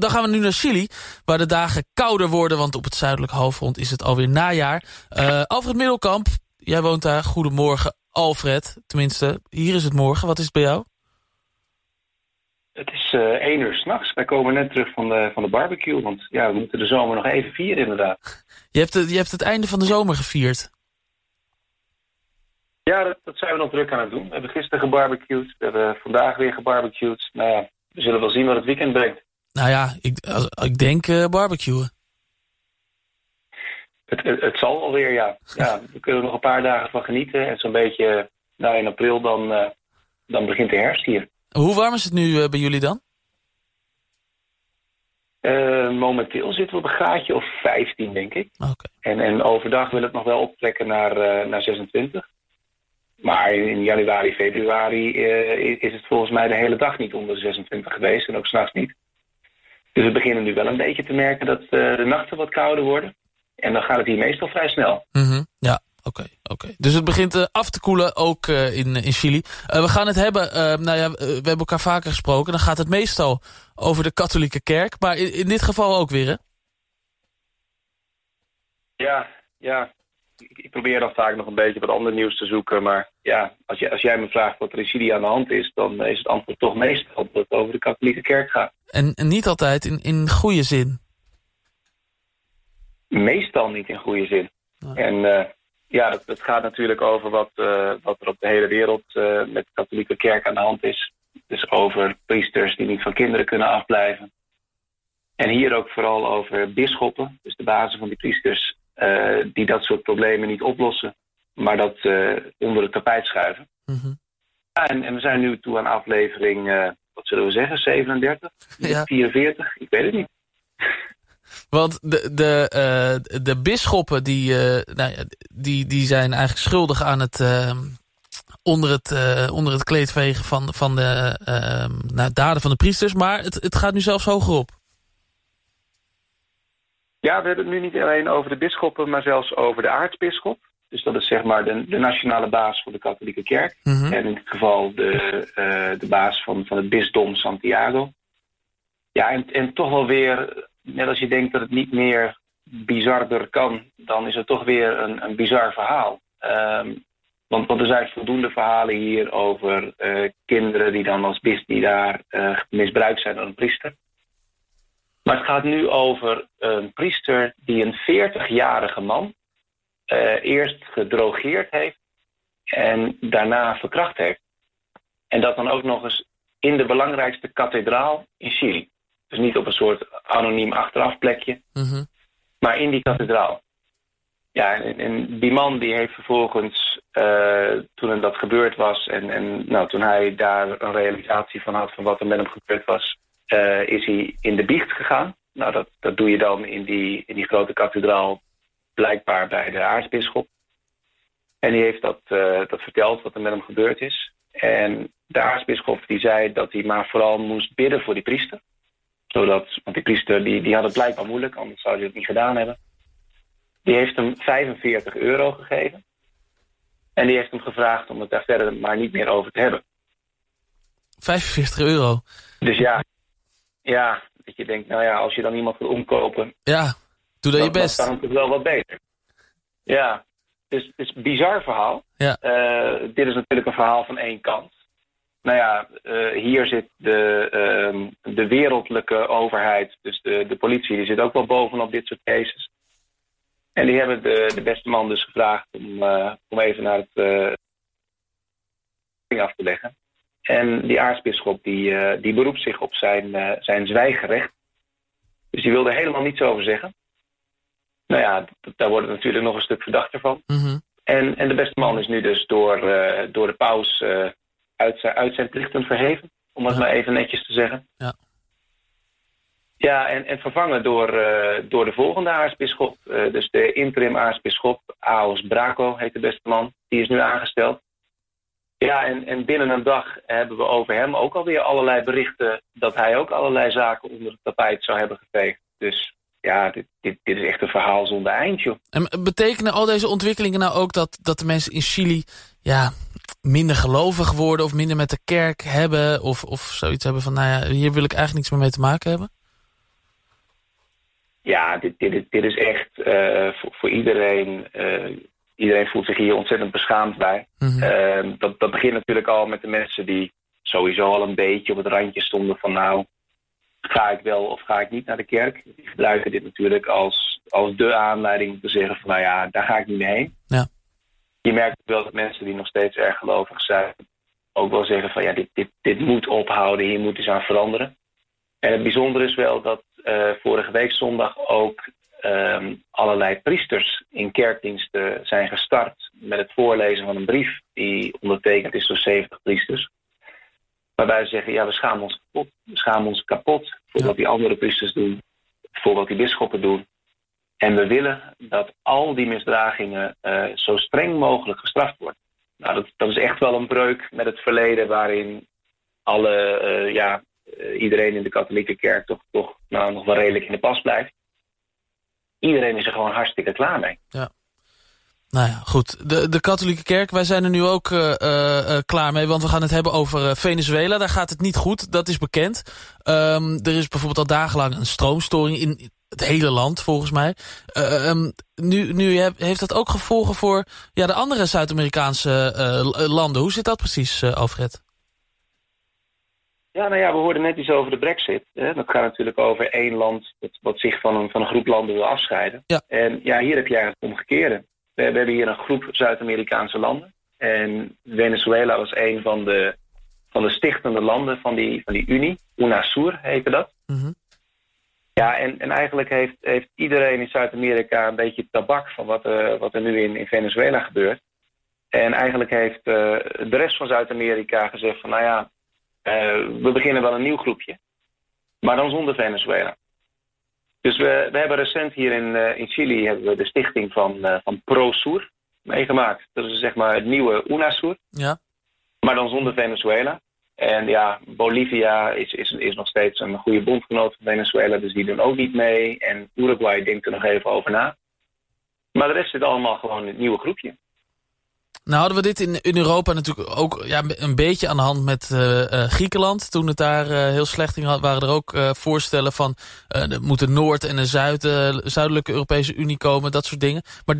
Dan gaan we nu naar Chili, waar de dagen kouder worden... want op het zuidelijk halfrond is het alweer najaar. Uh, Alfred Middelkamp, jij woont daar. Goedemorgen, Alfred. Tenminste, hier is het morgen. Wat is het bij jou? Het is uh, één uur s'nachts. Wij komen net terug van de, van de barbecue. Want ja, we moeten de zomer nog even vieren inderdaad. Je hebt, het, je hebt het einde van de zomer gevierd. Ja, dat, dat zijn we nog druk aan het doen. We hebben gisteren gebarbecued. We hebben vandaag weer gebarbecued. Nou ja, we zullen wel zien wat het weekend brengt. Nou ja, ik, ik denk uh, barbecuen. Het, het, het, zal alweer, ja. ja. We kunnen er nog een paar dagen van genieten. En zo'n beetje nou, in april dan, uh, dan begint de herfst hier. Hoe warm is het nu uh, bij jullie dan? momenteel zitten we op een gaatje of 15, denk ik. Okay. En, en overdag wil het nog wel optrekken naar, naar 26. Maar in januari, februari is het volgens mij de hele dag niet onder de 26 geweest en ook s'nachts niet. Dus we beginnen nu wel een beetje te merken dat uh, de nachten wat kouder worden. En dan gaat het hier meestal vrij snel. Mm -hmm. Ja, oké. Okay, oké. Dus het begint uh, af te koelen, ook in, in Chili. we gaan het hebben, nou ja, we hebben elkaar vaker gesproken. Dan gaat het meestal over de katholieke kerk. Maar in, in dit geval ook weer, hè? Ja, ja ik, probeer dan vaak nog een beetje wat ander nieuws te zoeken. Maar ja, als, je, als jij me vraagt wat er in Chili aan de hand is... dan is het antwoord toch meestal dat het over de katholieke kerk gaat. En, en niet altijd in, in goede zin? Meestal niet in goede zin. En uh, ja, het, het, gaat natuurlijk over wat, uh, wat er op de hele wereld uh, met de katholieke kerk aan de hand is. Dus over priesters die niet van kinderen kunnen afblijven. En hier ook vooral over bisschoppen, dus de basis van die priesters uh, die dat soort problemen niet oplossen, maar dat uh, onder het tapijt schuiven. Mm -hmm. ja, en, en, we zijn nu toe aan aflevering, uh, wat zullen we zeggen, 37, ja. 44, ik weet het niet. Want de, de, de bisschoppen die, nou die, die zijn eigenlijk schuldig aan het onder het, onder het kleed vegen van, van de nou, daden van de priesters. Maar het, het gaat nu zelfs hoger op. Ja, we hebben het nu niet alleen over de bisschoppen, maar zelfs over de aartsbisschop. Dus dat is zeg maar de, de nationale baas voor de katholieke kerk. Mm -hmm. En in dit geval de, uh, de baas van, van het bisdom Santiago. Ja, en, en toch wel weer, net als je denkt dat het niet meer bizarder kan... dan is het toch weer een, een bizar verhaal. Um, want, want er zijn voldoende verhalen hier over uh, kinderen die dan als die daar uh, misbruikt zijn door een priester. Maar het gaat nu over een priester die een 40-jarige man uh, eerst gedrogeerd heeft en daarna verkracht heeft. En dat dan ook nog eens in de belangrijkste kathedraal in Chili. Dus niet op een soort anoniem achterafplekje, mm -hmm. maar in die kathedraal. Ja, en, en die man die heeft vervolgens, uh, toen dat gebeurd was... en, en nou, toen hij daar een realisatie van had van wat er met hem gebeurd was... Uh, is hij in de biecht gegaan. Nou, dat, dat doe je dan in die, in die grote kathedraal blijkbaar bij de aartsbisschop. En die heeft dat, uh, dat verteld, wat er met hem gebeurd is. En de aartsbisschop die zei dat hij maar vooral moest bidden voor die priester. Zodat, want die priester die, die had het blijkbaar moeilijk, anders zou hij het niet gedaan hebben. Die heeft hem 45 euro gegeven. En die heeft hem gevraagd om het daar verder maar niet meer over te hebben. 45 euro? Dus ja, ja, dat je denkt, nou ja, als je dan iemand wil omkopen... Ja, doe dan je best. Dan kan het wel wat beter. Ja, dus het is een bizar verhaal. Ja. Uh, dit is natuurlijk een verhaal van één kant. Nou ja, uh, hier zit de, uh, de wereldlijke overheid, dus de, de politie, die zit ook wel bovenop dit soort cases. En die hebben de, de beste man dus gevraagd om, uh, om even naar het af te leggen. En die aartsbisschop die, uh, die beroept zich op zijn, uh, zijn zwijgerecht. Dus die wilde helemaal niets over zeggen. Nou ja, daar wordt het natuurlijk nog een stuk verdachter van. Mm -hmm. en, en de beste man is nu dus door, uh, door de paus uit, zijn, uit zijn plichten verheven. Om het Ja. maar even netjes te zeggen. Ja. Ja, en, en vervangen door, door de volgende aartsbisschop. dus de interim aartsbisschop, Aos Braco heet de beste man. Die is nu aangesteld. Ja, en, en binnen een dag hebben we over hem ook alweer allerlei berichten... dat hij ook allerlei zaken onder het tapijt zou hebben geveegd. Dus ja, dit, dit, dit is echt een verhaal zonder eind, joh. En betekenen al deze ontwikkelingen nou ook dat, dat de mensen in Chili... ja, minder gelovig worden of minder met de kerk hebben... of, of zoiets hebben van, nou ja, hier wil ik eigenlijk niks meer mee te maken hebben? ja, dit, dit, dit is echt voor, voor, iedereen. Iedereen voelt zich hier ontzettend beschaamd bij. Mhm. dat, dat begint natuurlijk al met de mensen die sowieso al een beetje op het randje stonden van nou, ga ik wel of ga ik niet naar de kerk? Die gebruiken dit natuurlijk als, als de aanleiding om te zeggen van nou ja, daar ga ik niet mee heen. Ja. Je merkt wel dat mensen die nog steeds erg gelovig zijn, ook wel zeggen van ja, dit, dit, dit moet ophouden, hier moet iets aan veranderen. En het bijzondere is wel dat uh, vorige week zondag ook um, allerlei priesters in kerkdiensten zijn gestart met het voorlezen van een brief die ondertekend is door 70 priesters. Waarbij ze zeggen, ja, we schamen ons kapot. We schamen ons kapot voor wat die andere priesters doen, voor wat die bisschoppen doen. En we willen dat al die misdragingen uh, zo streng mogelijk gestraft worden. Nou, dat, dat, is echt wel een breuk met het verleden waarin alle, uh, ja, uh, iedereen in de katholieke kerk toch, toch nou, nog wel redelijk in de pas blijft. Iedereen is er gewoon hartstikke klaar mee. Ja. Nou ja, goed. De, de katholieke kerk, wij zijn er nu ook uh, uh, klaar mee... want we gaan het hebben over Venezuela. Daar gaat het niet goed, dat is bekend. Um, er is bijvoorbeeld al dagenlang een stroomstoring in het hele land, volgens mij. Um, nu nu heeft dat ook gevolgen voor ja, de andere Zuid-Amerikaanse landen. Hoe zit dat precies, Alfred? Ja, nou ja, we hoorden net iets over de brexit. Hè? Dat gaat natuurlijk over één land... Dat, wat zich van een, van een groep landen wil afscheiden. Ja. En ja, hier heb je eigenlijk het omgekeerde. We, hebben hier een groep Zuid-Amerikaanse landen. En Venezuela was een van de, van de stichtende landen van die, van die Unie. UNASUR heette dat. Mm Ja, en, en eigenlijk heeft, heeft iedereen in Zuid-Amerika een beetje tabak van wat, uh, wat er nu in, in Venezuela gebeurt. En eigenlijk heeft uh, de rest van Zuid-Amerika gezegd van nou ja, we beginnen wel een nieuw groepje. Maar dan zonder Venezuela. Dus we, we hebben recent hier in, uh, in Chili hebben we de stichting van, uh, van ProSur meegemaakt. Dat is zeg maar het nieuwe UNASUR. Ja. Maar dan zonder Venezuela. En ja, Bolivia is, is, is nog steeds een goede bondgenoot van Venezuela, dus die doen ook niet mee. En Uruguay denkt er nog even over na. Maar de rest zit allemaal gewoon in het nieuwe groepje. Nou hadden we dit in, in Europa natuurlijk ook ja, een beetje aan de hand met uh, uh, Griekenland. Toen het daar uh, heel slecht ging, waren er ook voorstellen van... er moet een Noord- en een Zuid, Zuidelijke Europese Unie komen, dat soort dingen. Maar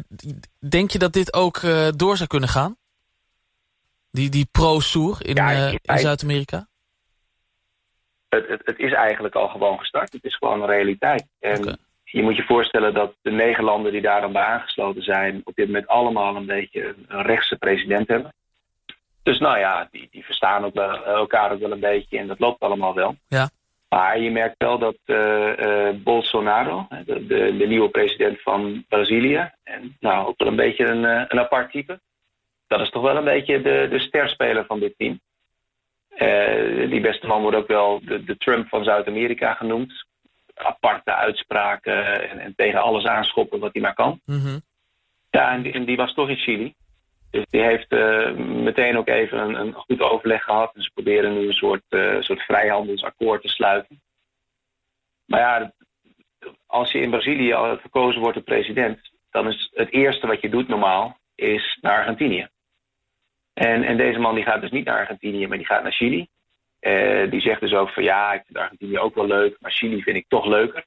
denk je dat dit ook door zou kunnen gaan? Die, die pro-Soer in, ja, in Zuid-Amerika? Het, het, het, is eigenlijk al gewoon gestart. Het is gewoon een realiteit. En okay je moet je voorstellen dat de negen landen die daar dan bij aangesloten zijn... op dit moment allemaal een beetje een rechtse president hebben. Dus nou ja, die, die verstaan ook wel, elkaar ook wel een beetje en dat loopt allemaal wel. Ja. Maar je merkt wel dat uh, uh, Bolsonaro, de, de, de, nieuwe president van Brazilië... en nou ook wel een beetje een, uh, een apart type... dat is toch wel een beetje de, de sterspeler van dit team. die beste man wordt ook wel de, de Trump van Zuid-Amerika genoemd aparte uitspraken en, en, tegen alles aanschoppen wat hij maar kan. Mhm. Ja, en die, en die, was toch in Chili. Dus die heeft uh, meteen ook even een, een, goed overleg gehad. En ze proberen nu een soort, uh, soort vrijhandelsakkoord te sluiten. Maar ja, als je in Brazilië verkozen wordt tot president... dan is het eerste wat je doet normaal, is naar Argentinië. En, en deze man die gaat dus niet naar Argentinië, maar die gaat naar Chili. Uh, die zegt dus ook van ja, ik vind Argentinië ook wel leuk, maar Chili vind ik toch leuker.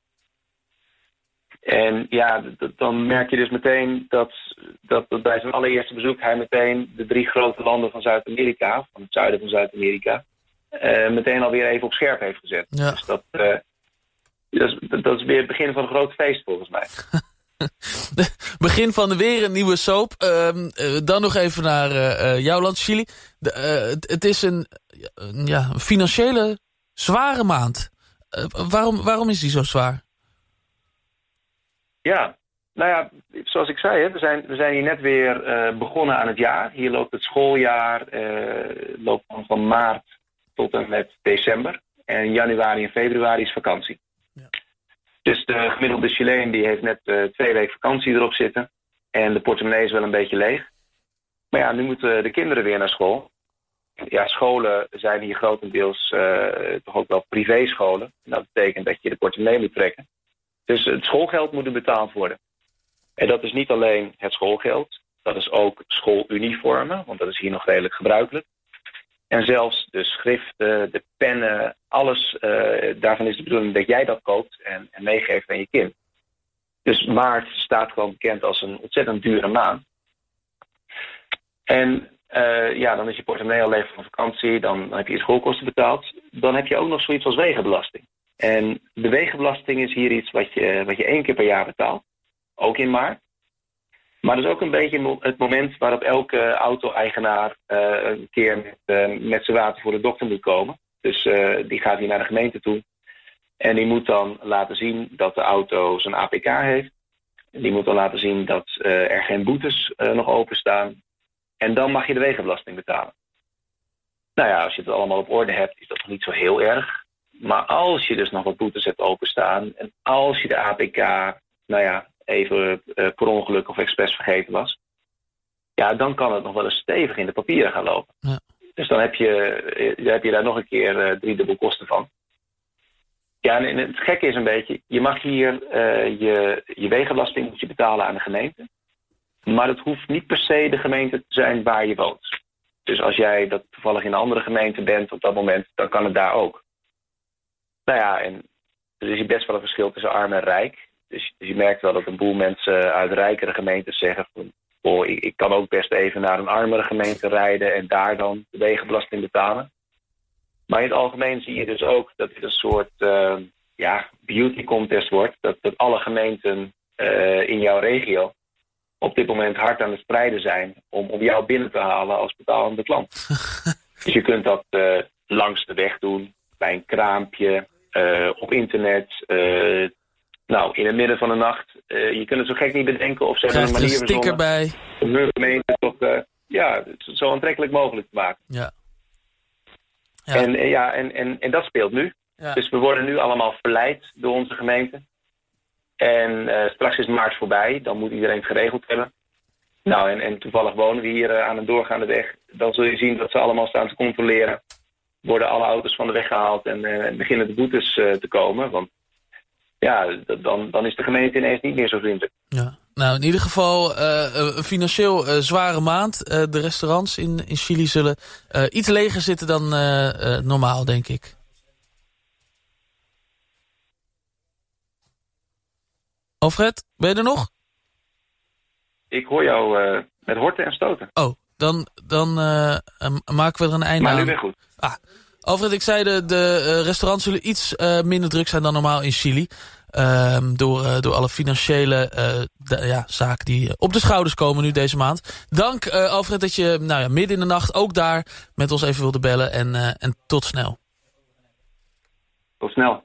En ja, dan merk je dus meteen dat, dat, dat bij zijn allereerste bezoek hij meteen de drie grote landen van Zuid-Amerika, van het zuiden van Zuid-Amerika, uh, meteen alweer even op scherp heeft gezet. Ja. Dus dat, uh, dat, is, dat is weer het begin van een groot feest volgens mij. Begin van de weer een nieuwe soap. Uh, dan nog even naar jouw land, Chili. De, het, het, is een, ja, een financiële zware maand. waarom, waarom is die zo zwaar? Ja, nou ja, zoals ik zei, hè, we, zijn, we zijn hier net weer begonnen aan het jaar. Hier loopt het schooljaar, loopt van, van maart tot en met december. En januari en februari is vakantie. Ja. Dus de gemiddelde Chileen die heeft net uh, twee weken vakantie erop zitten. En de portemonnee is wel een beetje leeg. Maar ja, nu moeten de kinderen weer naar school. Ja, scholen zijn hier grotendeels uh, toch ook wel privéscholen. En dat betekent dat je de portemonnee moet trekken. Dus het schoolgeld moet er betaald worden. En dat is niet alleen het schoolgeld. Dat is ook schooluniformen, want dat is hier nog redelijk gebruikelijk. En zelfs de schriften, de pennen, alles, uh, daarvan is de bedoeling dat jij dat koopt en, en meegeeft aan je kind. Dus maart staat gewoon bekend als een ontzettend dure maand. En uh, ja, dan is je portemonnee al leeg van vakantie, dan, heb je je schoolkosten betaald. Dan heb je ook nog zoiets als wegenbelasting. En de wegenbelasting is hier iets wat je, wat je één keer per jaar betaalt, ook in maart. Maar dat is ook een beetje het moment waarop elke auto-eigenaar uh, een keer met, uh, met zijn water voor de dokter moet komen. Dus die gaat hier naar de gemeente toe. En die moet dan laten zien dat de auto zijn APK heeft. Die moet dan laten zien dat er geen boetes nog openstaan. En dan mag je de wegenbelasting betalen. Nou ja, als je het allemaal op orde hebt, is dat nog niet zo heel erg. Maar als je dus nog wat boetes hebt openstaan... en als je de APK, nou ja, even uh, per ongeluk of expres vergeten was... ja, dan kan het nog wel eens stevig in de papieren gaan lopen. Ja. Dus dan heb je, dan heb je daar nog een keer uh, drie dubbel kosten van. Ja, en het gekke is een beetje, je mag hier uh, je, je wegenbelasting moet je betalen aan de gemeente. Maar het hoeft niet per se de gemeente te zijn waar je woont. Dus als jij dat toevallig in een andere gemeente bent op dat moment, dan kan het daar ook. Nou ja, en er is best wel een verschil tussen arm en rijk. Dus, dus je merkt wel dat een boel mensen uit rijkere gemeentes zeggen... Van, oh, ik, ik, kan ook best even naar een armere gemeente rijden... en daar dan de wegenbelasting betalen. Maar in het algemeen zie je dus ook dat dit een soort uh, ja, beauty contest wordt. Dat, dat alle gemeenten uh, in jouw regio op dit moment hard aan het spreiden zijn... om, om jou binnen te halen als betalende klant. dus je kunt dat uh, langs de weg doen, bij een kraampje, op internet... Nou, in het midden van de nacht, je kunt het zo gek niet bedenken of ze hebben een manier een sticker bij. om hun gemeente toch ja, zo aantrekkelijk mogelijk te maken. Ja. ja. En, ja, en, en, en dat speelt nu. Ja. Dus we worden nu allemaal verleid door onze gemeente. En straks is maart voorbij, dan moet iedereen het geregeld hebben. Nou, en, en toevallig wonen we hier aan een doorgaande weg. Dan zul je zien dat ze allemaal staan te controleren. Worden alle auto's van de weg gehaald en beginnen de boetes te komen. Want ja, dan, dan is de gemeente ineens niet meer zo vriendelijk. Ja. Nou, in ieder geval een financieel zware maand. De restaurants in, in Chili zullen iets leger zitten dan normaal, denk ik. Alfred, ben je er nog? Ik hoor jou met horten en stoten. Oh, dan, dan maken we er een einde aan. Maar nu weer goed. Ah, Alfred, ik zei de, de restaurants zullen iets uh, minder druk zijn dan normaal in Chili. Um, door, uh, door alle financiële uh, de, ja, zaken die op de schouders komen nu deze maand. Dank Alfred dat je nou ja, midden in de nacht ook daar met ons even wilde bellen. En, en tot snel. Tot snel.